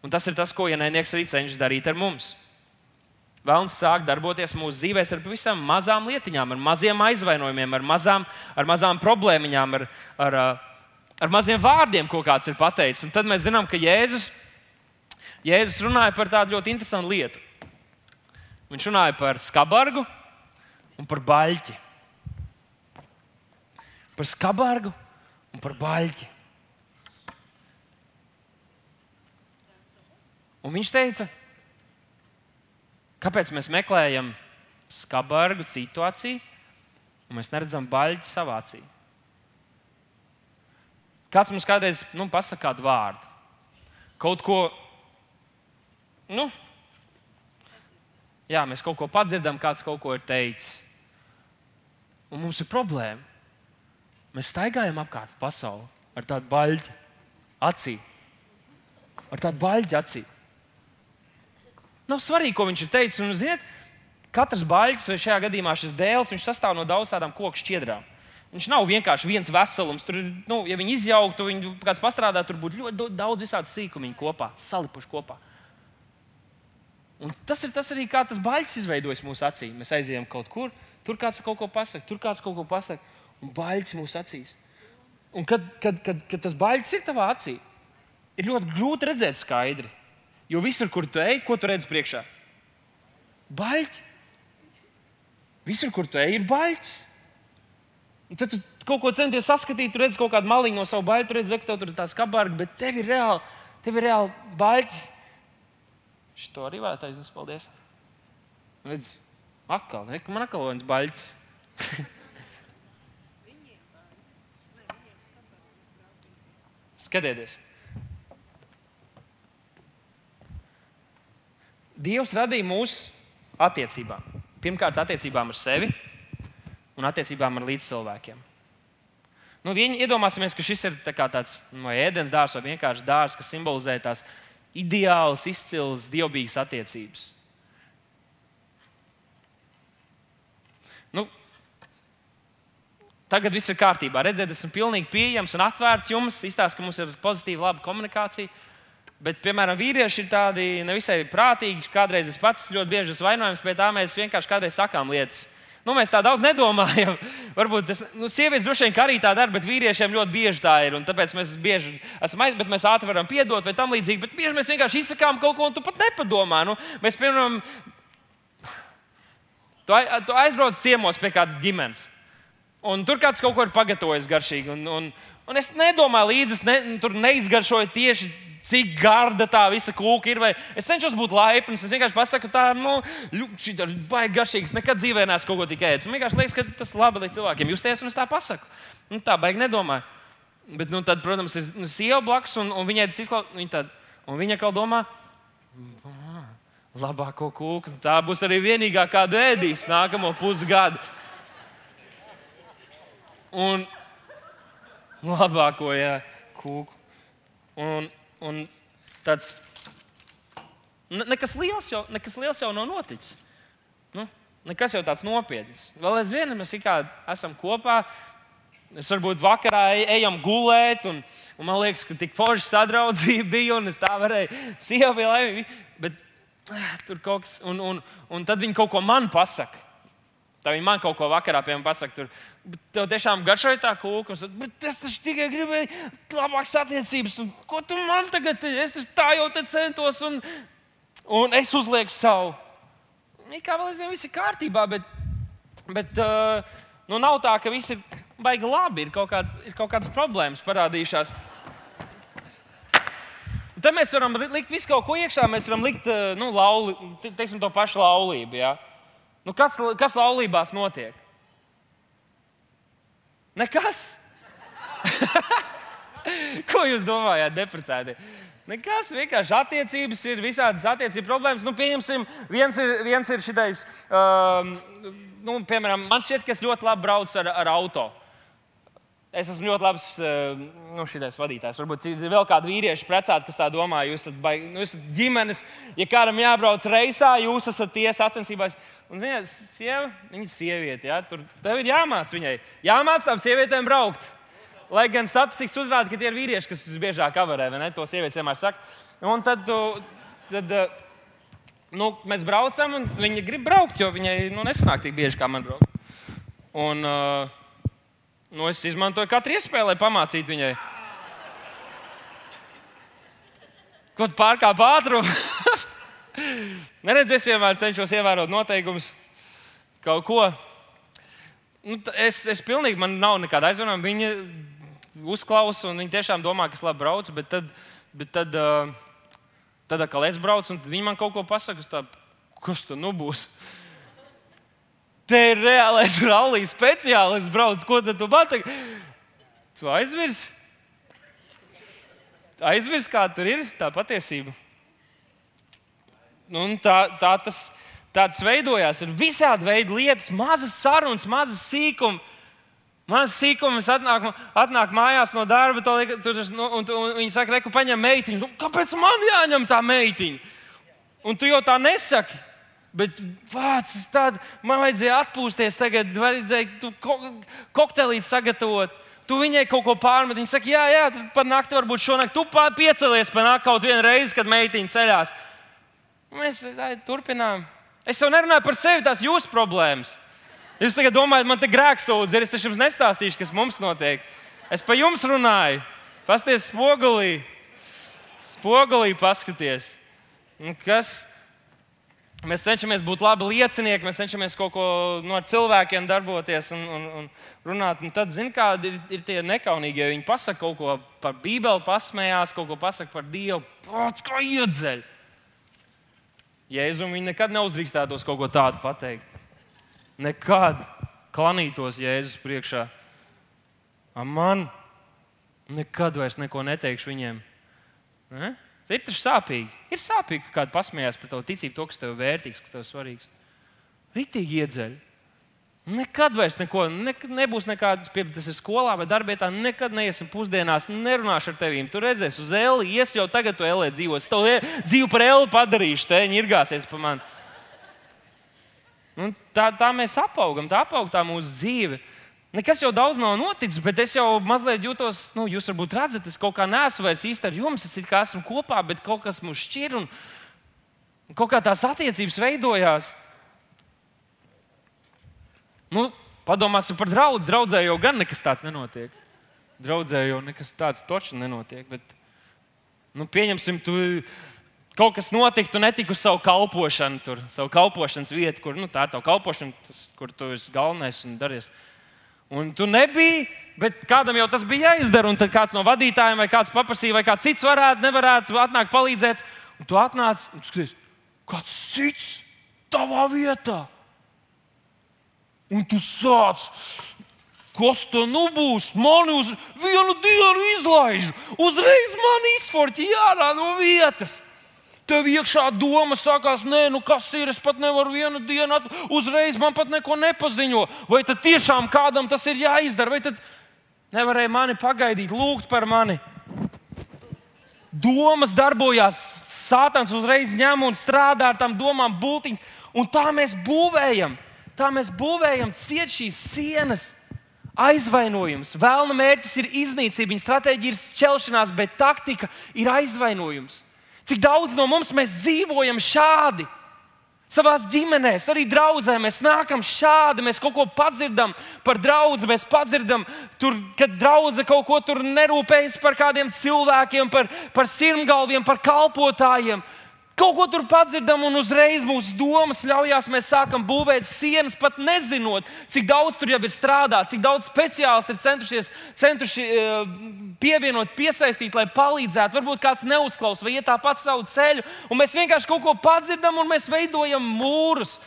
Un tas ir tas, ko ienaidnieks arī cenšas darīt ar mums. Vēlams sāk darboties mūsu dzīvēm ar pavisam mazām lietiņām, ar maziem aizvainojumiem, ar mazām, ar mazām problēmiņām, ar, ar, ar maziem vārdiem, ko kāds ir pateicis. Un tad mēs zinām, ka Jēzus, Jēzus runāja par tādu ļoti interesantu lietu. Viņš runāja par skabargu un par baļķi. Par skabargu un par baļķi. Un viņš teica, kāpēc mēs meklējam skabargu situāciju, un mēs neredzam baļķi savā acī. Kāds mums kādreiz nu, pasakā kādu vārdu, kaut ko, nu, jā, mēs kaut ko padzirdam, kāds kaut ko ir teicis. Un mums ir problēma. Mēs staigājam apkārt pasauli ar tādu baļķi acī. Ar tādu baļķi acī. Nav svarīgi, ko viņš ir teicis. Un, ziniet, katrs baļķis, vai šajā gadījumā šis dēls, sastāv no daudz tādām koku šķiedrām. Viņš nav vienkārši viens veselums. Tur, nu, ja viņi izjauktu, viņi kāds pastrādā, tur būtu ļoti daudz visādi sīkumiņu kopā, salipuši kopā. Un tas ir tas arī, kā tas baļķis izveidojas mūsu acīs. Mēs aizejam kaut kur, tur kāds kaut ko pasakā, tur kāds kaut ko pasakā, un baļķis mūsu acīs. Un kad, kad, kad, kad tas baļķis ir tavā acī, ir ļoti grūti redzēt skaidri. Jo visur, kur tu ej, ko tu redz priekšā? Baļķi. Visur, kur tu ej, ir baļķis. Un tad tu kaut ko centies saskatīt, tu redz kaut kādu maliņu no savu baļķu, tu redz, ka tev tur ir tāds kabargs, bet tev ir reāli, tev ir reāli baļķis. Šo arī varētu aiznest, paldies. Redz, atkal, ne, man atkal viens baļķis. Skatieties! Dievs radīja mūsu attiecībām. Pirmkārt, attiecībām ar sevi un attiecībām ar līdzcilvēkiem. Nu, viņi iedomāsimies, ka šis ir tā tāds no ēdienas dārsts vai vienkārši dārsts, kas simbolizē tās ideālas, izcils, dievbijīgas attiecības. Nu, tagad viss ir kārtībā. Redziet, esmu pilnīgi pieejams un atvērts jums. Izstāsta, ka mums ir pozitīva, laba komunikācija. Bet, piemēram, vīrieši ir tādi nevisai prātīgi. Kādreiz es pats ļoti bieži esmu vainojams, pie tā mēs vienkārši kādreiz sakām lietas. Nu, mēs tā daudz nedomājam. Varbūt tas nu, sievietes droši vien arī tā dara, bet vīriešiem ļoti bieži tā ir. Tāpēc mēs bieži esam aiz, bet mēs ātri varam piedot vai tam līdzīgi. Bet bieži mēs vienkārši izsakām kaut ko, un tu pat nepadomā. Nu, mēs, piemēram, tu aizbrauc ciemos pie kādas ģimenes. Un tur kāds kaut ko ir pagatavojis garšīgi. Un, un, un es nedomāju līdzi, es ne, tur neizgaršoju tieši cik garda tā visa kūka ir. Es cenšos būt laipns. Es vienkārši pasaku, tā nu, ir baigi garšīga. Nekad dzīvē neesmu kaut ko tik ēdis. Man vienkārši liekas, ka tas ir labi, lai cilvēkiem justies, un es tā pasaku. Nu, tā baigi nedomāju. Bet, nu, tad, protams, ir nu, sieva blakus, un, un viņai tas izklausās. Viņa, viņa kā domā, labāko kūku. Tā būs arī vienīgā, kādu ēdīs nākamo pusgadu. Un labāko jā, kūku. Un, Un tāds nekas liels jau, nekas liels jau nav noticis. Nu, nekas jau tāds nopietns. Vēl aizvien mēs esam kopā. Mēs varbūt vakarā ejam gulēt, un, un man liekas, ka tik forša sadraudzība bija, un es tā varēju, sieva bija laimīga. Bet ah, tur kaut kas, un, un, un tad viņi kaut ko man pasaka. Tā viņi man kaut ko vakarā pie manis pasaka. Tur, Tev tiešām garšoja tā kūka. Es taču tikai gribēju labākas attiecības. Un, ko tu man tagad teici? Es tā jau te centos, un, un es uzlieku savu. Kā vēl aizvien viss ir kārtībā, bet, bet uh, nu nav tā, ka viss ir baigi labi. Ir kaut, kād, ir kaut kādas problēmas parādījušās. Tad mēs varam likt visu kaut ko iekšā. Mēs varam likt uh, nu, lauli, teiksim, to pašu laulību. Ja? Nu, kas, kas laulībās notiek? Nekas. Ko jūs domājat, deprecēti? Nekas, vienkārši attiecības ir visādas attiecību problēmas. Nu, pieņemsim, viens ir, viens ir šitais, um, nu, piemēram, man šķiet, ka es ļoti labi braucu ar, ar automašīnu. Es esmu ļoti labs eh, nu, vadītājs. Varbūt ir vēl kādi vīrieši precēti, kas tā domā. Jūs esat, baigi, nu, esat ģimenes, ja kādam jābrauc reisā, jūs esat tiesa sacensībās. Un, ziniet, sieva, viņa ir sieviete. Ja? Tur tev ir jāmāc viņai. Jāmāc tām sievietēm braukt. Lai gan statistikas uzrāda, ka tie ir vīrieši, kas visbiežāk avarē, vai ne? To sievietes vienmēr saka. Un tad, tad eh, nu, mēs braucam, un viņa grib braukt, jo viņai nu, nesanāk tik bieži kā man braukt. Un, uh, Nu, es izmantoju katru iespēju, lai pamācītu viņai. Kaut pārkāpj ātrumu. Neredzēs, vienmēr cenšos ievērot noteikumus, kaut ko. Nu, es, es pilnīgi, man nav nekāda aizvainojuma. Viņa uzklausa, un viņa tiešām domā, ka es labi braucu, bet tad, bet tad, uh, tad atkal es braucu, un viņi man kaut ko pasaka, tā, kas tur nu būs. Te ir reālais rallija speciālists, brauc, ko tad tu pataki? Tu aizmirsti? Aizmirsti, kā tur ir tā patiesība. Nu, tā, tā tas tāds veidojās. Ir visādi veidi lietas, mazas sarunas, mazas sīkumi. Mazas sīkumas atnāk, atnāk mājās no darba, liek, tur, nu, un, un, un viņi saka, reku, paņem meitiņu. Kāpēc man jāņem tā meitiņa? Un tu jau tā nesaki. Bet vārds tāds, man vajadzēja atpūsties, tagad vajadzēja ko, kokteilīt sagatavot. Tu viņai kaut ko pārmet. Viņa saka, jā, jā, par nakti varbūt šonakt tu piecelies par nakti kaut vienu reizi, kad meitiņa ceļās. Mēs tā, turpinām. Es jau nerunāju par sevi, tās jūsu problēmas. Jūs tagad domājat, man te grēksūdz ir, es jums nestāstīšu, kas mums notiek. Es pa jums runāju. Pasties spogulī, spogulī paskaties. Un kas? Mēs cenšamies būt labi liecinieki, mēs cenšamies kaut ko nu, ar cilvēkiem darboties un, un, un runāt. Un tad, zināmā kādi ir, ir tie nekaunīgie. Viņi pasaka kaut ko par Bībeli, pasmējās, kaut ko pasaka par Dievu. Pats kā iedzeļ. Jēzus viņi nekad neuzdrīkstētos kaut ko tādu pateikt. Nekad klanītos Jēzus priekšā. Man nekad vairs neko neteikšu viņiem. Ne? Ir tas sāpīgi. Ir sāpīgi, ka kāds pasmējās par tavu ticību, to, kas tev ir vērtīgs, kas tev ir svarīgs. Ritīgi iedzeļ. Nekad vairs neko, ne, nebūs nekādas, piemēram, tas ir skolā vai darbā. Nekad neiesim pusdienās, nerunāšu ar tevi. Tu redzēsi, uz Eli, ies jau tagad, tu Elē dzīvos. Es tev dzīvu par Eli padarīšu, te viņi ir gāsies pa mani. Un tā, tā mēs apaugam, tā apaug tā mūsu dzīve. Nekas jau daudz nav noticis, bet es jau mazliet jūtos, nu, jūs varbūt redzat, es kaut kā neesmu vairs īsti ar jums, es kā esmu kopā, bet kaut kas mūs šķir un kaut kā tās attiecības veidojās. Nu, padomāsim par draugu. Draudzē jau gan nekas tāds nenotiek. Draudzē jau nekas tāds točs nenotiek. Bet, nu, pieņemsim, tu kaut kas notika, tu netiki uz savu kalpošanu, tur, savu kalpošanas vietu, kur nu, tā ir tava kalpošana, tas, kur tu esi galvenais un darīsi. Un tu nebiji, bet kādam jau tas bija jāizdara. Un tad kāds no vadītājiem vai kāds paprasīja, vai kāds cits varētu, nevarētu atnākt palīdzēt. Un tu atnāc un skaties, kāds cits tavā vietā. Un tu sāc. Kas tā nu būs? Mani uz vienu dienu izlaiž. Uzreiz man izforķi ārā no vietas. Tev iekšā doma sākās, nē, nu kas ir, es pat nevaru vienu dienu, at... uzreiz man pat neko nepaziņo. Vai tad tiešām kādam tas ir jāizdara, vai tad nevarēja mani pagaidīt, lūgt par mani? Domas darbojās, sātans uzreiz ņem un strādā ar tām domām, būtiņas, un tā mēs būvējam. Tā mēs būvējam ciet šīs sienas aizvainojums. Vēlna mērķis ir iznīcība, viņa stratēģija ir šķelšanās, bet taktika ir aizvainojums. Cik daudz no mums dzīvojam šādi? Savā ģimenē, arī draudzē mēs nākam šādi, mēs kaut ko padzirdam par draugu, mēs padzirdam, tur, kad draudzene kaut ko tur nerūpējas par kādiem cilvēkiem, par, par sirmgalviem, par kalpotājiem. Kaut ko tur padzirdam, un uzreiz mūsu domas ļaujās, mēs sākam būvēt sienas, pat nezinot, cik daudz tur jau ir strādāts, cik daudz speciālisti ir centušies centuši, uh, pievienot, piesaistīt, lai palīdzētu. Varbūt kāds neuzklaus vai iet tāpat savu ceļu, un mēs vienkārši kaut ko padzirdam, un mēs veidojam mūrus.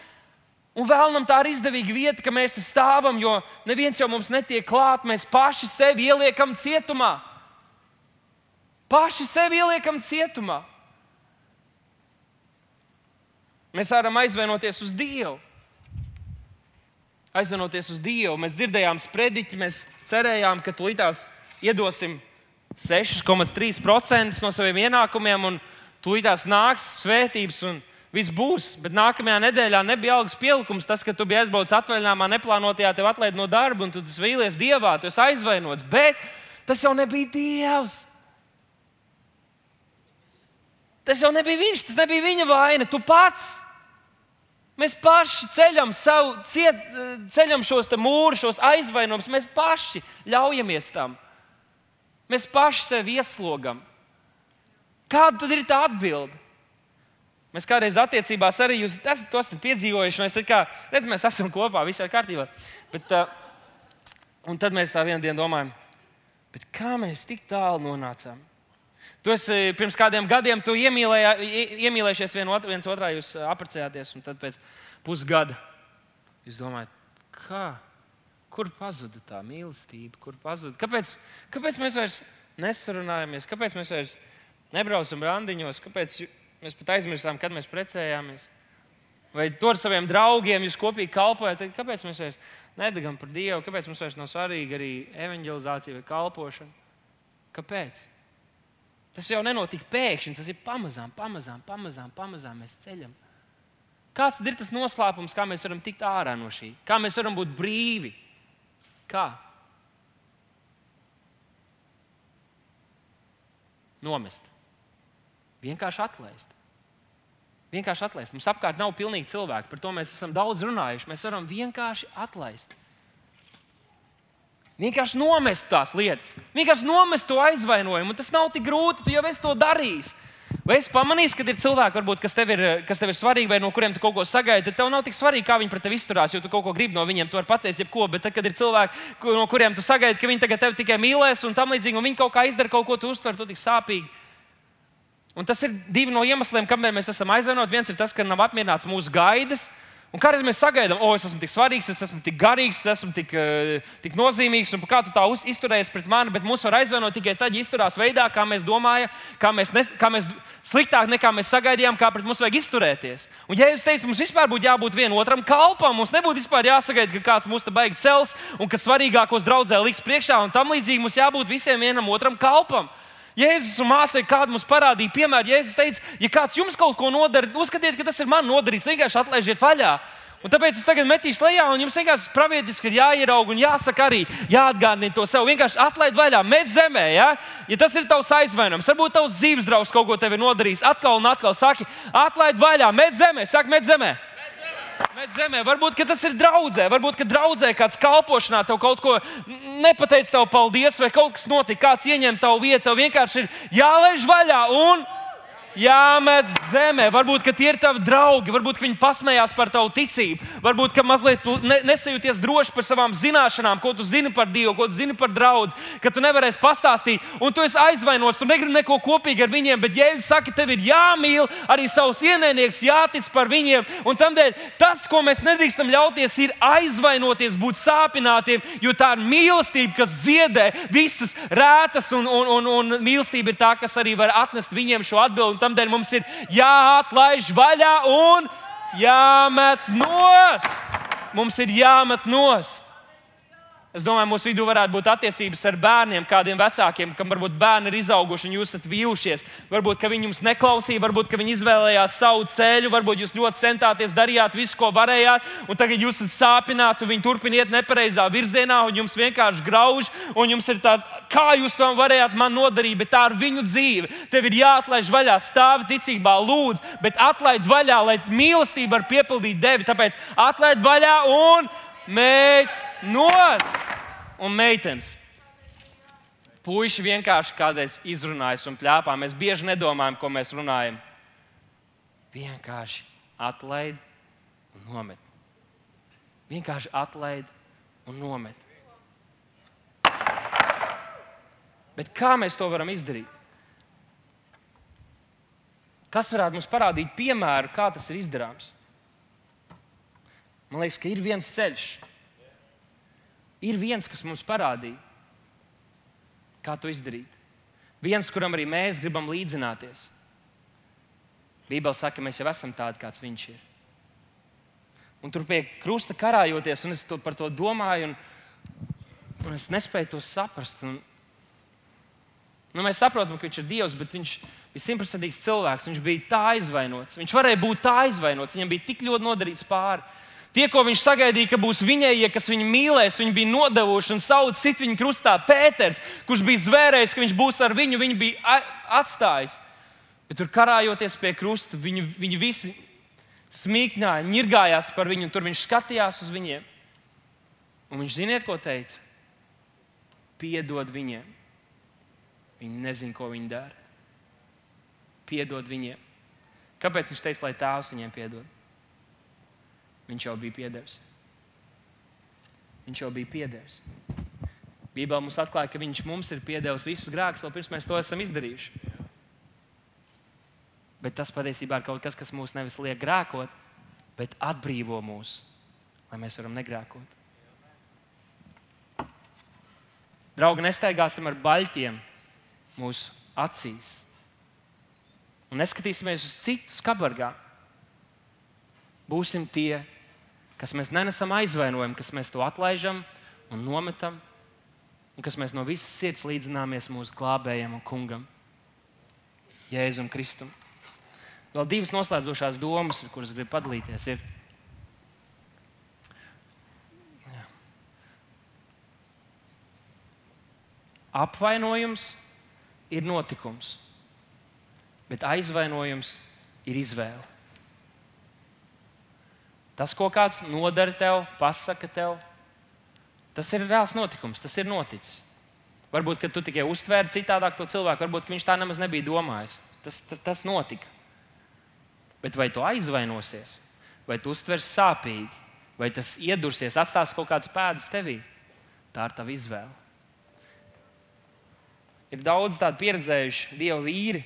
Un vēlamies tā ir izdevīga vieta, ka mēs te stāvam, jo neviens jau mums netiek klāt. Mēs paši sevi ieliekam cietumā. Paši sevi ieliekam cietumā. Mēs varam aizvainoties uz Dievu. aizvanoties uz Dievu. Mēs dzirdējām sprediķi, mēs cerējām, ka tūlītās iedosim 6,3% no saviem ienākumiem, un tūlītās nāks svētības. Un Viss būs, bet nākamajā nedēļā nebija algas pielikums. Tas, ka tu biji aizbraucis atvaļinājumā, neplānotajā, tev atlaid no darba, un tu vīlies dievā, tu esi aizvainots. Bet tas jau nebija dievs. Tas jau nebija viņš, tas nebija viņa vaina, tu pats. Mēs paši ceļam, savu, ciet, ceļam šos mūrus, šos aizvainojumus. Mēs paši ļaujamies tam. Mēs paši sevi ieslogam. Kāda tad ir tā atbilde? Mēs kādreiz attiecībās arī jūs esat, to esat piedzīvojuši. Mēs, kā, redz, mēs esam kopā, viss ir kārtībā. Bet, uh, un tad mēs tā vienā dienā domājam, kā mēs tik tālu nonācām? Tu esi pirms kādiem gadiem iemīlējies vien otru, viens otrā, jūs apprecējāties, un tad pēc pusgada jūs domājat, kā? Kur pazuda tā mīlestība? Kur pazuda? Kāpēc, kāpēc mēs vairs nesarunājamies? Kāpēc mēs vairs nebraucam randiņos? Kāpēc mēs pat aizmirstām, kad mēs precējāmies? Vai tur ar saviem draugiem jūs kopīgi kalpojat? Kāpēc mēs vairs nedegam par Dievu? Kāpēc mums vairs nav svarīga arī evanģelizācija vai kalpošana? Kāpēc? Tas jau nenotika pēkšņi, tas ir pamazām, pamazām, pamazām, pamazām mēs ceļam. Kāds ir tas noslēpums, kā mēs varam tikt ārā no šī? Kā mēs varam būt brīvi? Kā? Nomest. Vienkārši atlaist. Vienkārši atlaist. Mums apkārt nav pilnīgi cilvēki, par to mēs esam daudz runājuši. Mēs varam vienkārši atlaist. Vienkārši nomest tās lietas, vienkārši nomest to aizvainojumu. Tas nav tik grūti, tu jau esi to darījis. Vai es pamanīju, ka ir cilvēki, varbūt, kas, tev ir, kas tev ir svarīgi, vai no kuriem tu kaut ko sagaidi, tad tev nav tik svarīgi, kā viņi pret tevi izturās, jo tu kaut ko gribi no viņiem, tu vari pacēst jebko. Bet tad, kad ir cilvēki, no kuriem tu sagaidi, ka viņi tagad tevi tikai mīlēs un tam līdzīgi, un viņi kaut kā izdara kaut ko, tu uztver to tik sāpīgi. Un tas ir divi no iemesliem, kāpēc mēs esam aizvainoti. Viens ir tas, ka nav apmierināts mūsu gaidas, Un kādreiz mēs sagaidām, o, es esmu tik svarīgs, es esmu tik garīgs, es esmu tik, uh, tik nozīmīgs, un kā tu tā izturējies pret mani, bet mūs var aizvainot tikai tad, ja izturās veidā, kā mēs domājam, kā mēs, ne, kā mēs sliktāk nekā mēs sagaidījām, kā pret mums vajag izturēties. Un, ja jūs teicat, mums vispār būtu jābūt vienotram kalpam, mums nebūtu vispār jāsagaida, ka kāds mūs te baigi cels un ka svarīgākos draudzē liks priekšā, un tam līdzīgi mums jābūt visiem vienam otram kalpam. Jēzus un mācīja, kādu mums parādīja piemēru. Jēzus teica, ja kāds jums kaut ko nodara, uzskatiet, ka tas ir man nodarīts, vienkārši atlaižiet vaļā. Un tāpēc es tagad metīšu lejā, un jums vienkārši pravietiski ir jāierauga un jāsaka arī, jāatgādina to sev. Vienkārši atlaid vaļā, met zemē, ja, ja tas ir tavs aizvainojums. Varbūt tavs dzīves draugs kaut ko tev ir nodarījis. Atkal un atkal saki, atlaid vaļā, met zemē, saka, met zemē. Bet zemē, varbūt tas ir draudzē, varbūt draudzē kāds kalpošanā tev kaut ko nepateica, tev paldies, vai kaut kas notika, kāds ieņem tavu vietu. Tev vienkārši ir jālaiž vaļā un jāmet zemē. Varbūt tie ir tavi draugi, varbūt viņi pasmējās par tavu ticību, varbūt mazliet ne, nesajūties droši par savām zināšanām, ko tu zini par Dievu, ko tu zini par draugu, ka tu nevarēsi pastāstīt, un tu esi aizvainots, tu negribi neko kopīgi ar viņiem, bet Jēzus saka, tev ir jāmīl arī savus ienaidniekus, jātic par viņiem. Un tādēļ tas, ko mēs nedrīkstam ļauties, ir aizvainoties, būt sāpinātiem, jo tā ir mīlestība, kas ziedē visas rētas, un, un, un, un mīlestība ir tā, kas arī var atnest viņiem šo atbildību Tādēļ mums ir jāatlaiž vaļā un jāmet nost. Mums ir jāmet nost. Es domāju, mūsu vidū varētu būt attiecības ar bērniem, kādiem vecākiem, kam varbūt bērni ir izauguši un jūs esat vīlušies. Varbūt viņi jums neklausīja, varbūt viņi izvēlējās savu ceļu, varbūt jūs ļoti centāties, darījāt visu, ko varējāt, un tagad jūs esat sāpināti, viņi turpina iet nepareizā virzienā, un jums vienkārši grauž, un jums ir tāds, kā jūs to varējāt man nodarīt, bet tā ir viņu dzīve. Tev ir jāatlaiž vaļā, stāvi ticībā, lūdzu, bet atlaid vaļā, lai mīlestība var piepildīt tevi. Tāpēc atlaid vaļā un mēģini nost! Un meitenes. Puisi vienkārši kādreiz izrunājas un plēpā. Mēs bieži nedomājam, ko mēs runājam. Vienkārši atlaid un nomet. Vienkārši atlaid un nomet. Bet kā mēs to varam izdarīt? Kas varētu mums parādīt piemēru, kā tas ir izdarāms? Man liekas, ka ir viens ceļš, ir viens, kas mums parādīja, kā to izdarīt. Viens, kuram arī mēs gribam līdzināties. Bībeli saka, ka mēs jau esam tādi, kāds viņš ir. Un tur pie krusta karājoties, un es to par to domāju, un, un es nespēju to saprast. Un, nu, mēs saprotam, ka viņš ir Dievs, bet viņš bija simtprocentīgs cilvēks. Viņš bija tā aizvainots. Viņš varēja būt tā aizvainots. Viņam bija tik ļoti nodarīts pāri. Tie, ko viņš sagaidīja, ka būs viņējie, kas viņu mīlēs, viņi bija nodevuši un sauc citu viņa krustā. Pēters, kurš bija zvērējis, ka viņš būs ar viņu, viņu bija atstājis. Bet tur karājoties pie krusta, viņi, viņi visi smīkņāja, nirgājās par viņu, un tur viņš skatījās uz viņiem. Un viņš ziniet, ko teica? Piedod viņiem. Viņi nezina, ko viņi dara. Piedod viņiem. Kāpēc viņš teica, lai tēvs viņiem piedod? Viņš jau bija piedevis. Viņš jau bija piedevis. Bībelē mums atklāja, ka Viņš mums ir piedevis visus grēkus, vēl pirms mēs to esam izdarījuši. Bet tas patiesībā ir kaut kas, kas mūs nevis liek grēkot, bet atbrīvo mūs, lai mēs varam negrēkot. Draugi, nestaigāsim ar baļķiem mūsu acīs. Un neskatīsimies uz citu skabargā. Būsim tie, kas mēs nenesam aizvainojumu, kas mēs to atlaižam un nometam, un kas mēs no visas sirds līdzināmies mūsu glābējam un kungam, Jēzum Kristum. Vēl divas noslēdzošās domas, ar kuras gribu padalīties. Ir, jā. Apvainojums ir notikums, bet aizvainojums ir izvēle. Tas, ko kāds nodara tev, pasaka tev, tas ir reāls notikums, tas ir noticis. Varbūt, ka tu tikai uztvēri citādāk to cilvēku, varbūt viņš tā nemaz nebija domājis. Tas, tas, tas notika. Bet vai tu aizvainosies, vai tu uztversi sāpīgi, vai tas iedursies, atstās kaut kādas pēdas tevī, tā ir tava izvēle. Ir daudz tādu pieredzējušu dievu vīri,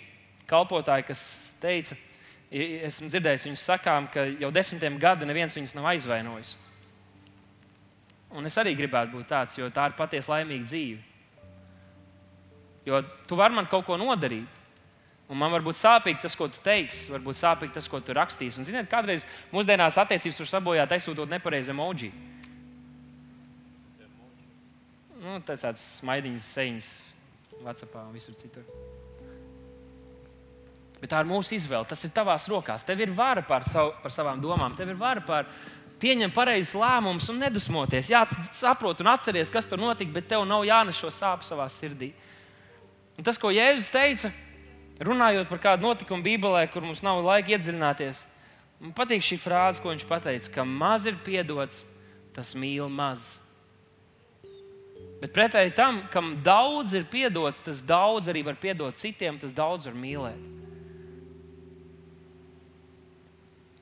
kalpotāji, kas teica, ka esmu dzirdējis viņus sakām, ka jau desmitiem gadu neviens viņus nav aizvainojis. Un es arī gribētu būt tāds, jo tā ir patiesi laimīga dzīve. Jo tu vari man kaut ko nodarīt. Un man var būt sāpīgi tas, ko tu teiksi, varbūt sāpīgi tas, ko tu rakstīsi. Un, ziniet, kādreiz mūsdienās attiecības var sabojāt, aizsūtot nepareizi emoji. Nu, tas tāds smaidiņas, sejas, Vācijā un visur citur. Bet tā ir mūsu izvēle. Tas ir tavās rokās. Tev ir vara par, savu, par savām domām, tev ir vara par pieņemt pareizus lēmumus un nedusmoties. Jā, saproti un atceries, kas tur notika, bet tev nav jānes šo sāpju savā sirdī. Un tas, ko Jēzus teica, runājot par kādu notikumu Bībelē, kur mums nav laika iedziļināties, man patīk šī frāze, ko viņš teica, ka maz ir piedots, tas mīl maz. Bet pretēji tam, kam daudz ir piedots, tas daudz arī var piedot citiem, tas daudz var mīlēt.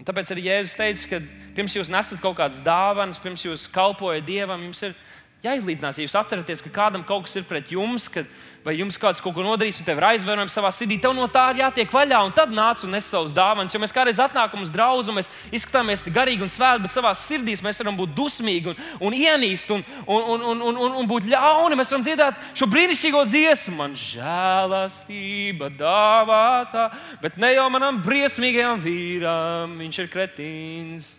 Un tāpēc arī Jēzus teica, ka pirms jūs nesat kaut kādas dāvanas, pirms jūs kalpojat Dievam, jums ir jāizlīdzinās. Ja jūs atceraties, ka kādam kaut kas ir pret jums, kad vai jums kāds kaut ko nodarīs, un tev ir aizvainojums savā sirdī, tev no tā ir jātiek vaļā, un tad nāc un nes savus dāvanas. Jo mēs kādreiz atnākam uz draugu, un mēs izskatāmies garīgi un svēti, bet savā sirdī mēs varam būt dusmīgi un, un ienīst un, un, un, un, un, un, un būt ļauni. Mēs varam dziedāt šo brīnišķīgo dziesmu, man žēlastība dāvāta, bet ne jau manam briesmīgajam vīram, viņš ir kretīns.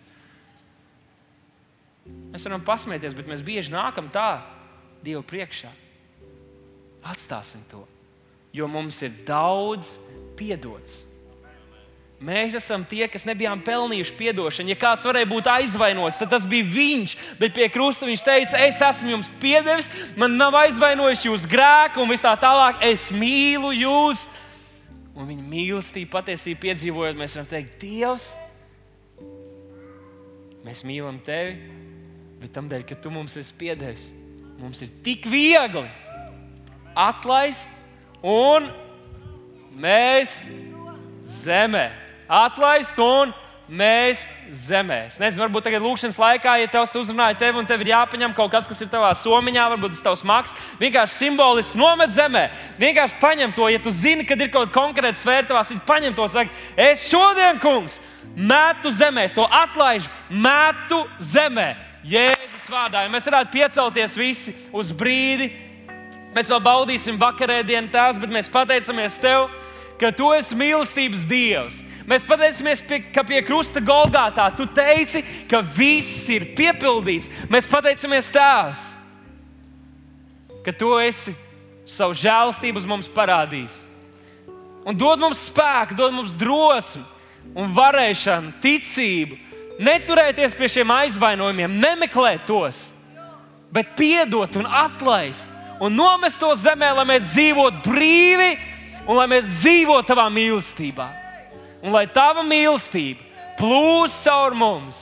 Mēs varam pasmieties, bet mēs bieži nākam tā Dievu priekšā. Atstāsim to, jo mums ir daudz piedots. Mēs esam tie, kas nebijām pelnījuši atdošanu. Ja kāds varēja būt aizvainots, tad tas bija viņš. Bet pie krusta viņš teica, es esmu jums piedevis, man nav aizvainojis jūsu grēku, un tā tālāk. Es mīlu jūs. Un viņa mīlestība patiesībā piedzīvojot, mēs varam teikt, Dievs, mēs mīlam tevi, bet tam dēļ, ka tu mums esi piedevis, mums ir tik viegli atlaist un mēst zemē. Atlaist un mēst zemē. Es nezinu, varbūt tagad lūkšanas laikā, ja tevs uzrunāja tevi un tev ir jāpaņem kaut kas, kas ir tavā somiņā, varbūt tas tavs maks, vienkārši simboliski nomet zemē. Vienkārši paņem to, ja tu zini, ka ir kaut kāda konkrēta sfēra tavā sirdī, paņem to, saka, es šodien, kungs, metu zemē, es to atlaižu, metu zemē. Jēzus vārdā, ja mēs varētu piecelties visi uz brīdi, Mēs vēl baudīsim vakarēdienu tās, bet mēs pateicamies Tev, ka Tu esi mīlestības Dievs. Mēs pateicamies, pie, ka pie krusta Golgātā tu teici, ka viss ir piepildīts. Mēs pateicamies Tēvs, ka tu esi savu žēlastību uz mums parādījis. Un dod mums spēku, dod mums drosmi un varēšanu, ticību, neturēties pie šiem aizvainojumiem, nemeklēt tos, bet piedot un atlaist un nomest to zemē, lai mēs dzīvotu brīvi un lai mēs dzīvotu tavā mīlestībā. Un lai tava mīlestība plūst caur mums.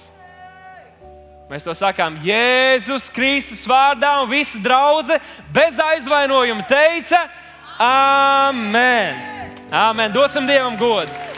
Mēs to sakām Jēzus Kristus vārdā, un visa draudzene bez aizvainojuma teica: Amen! Amen! Dosim Dievam godu!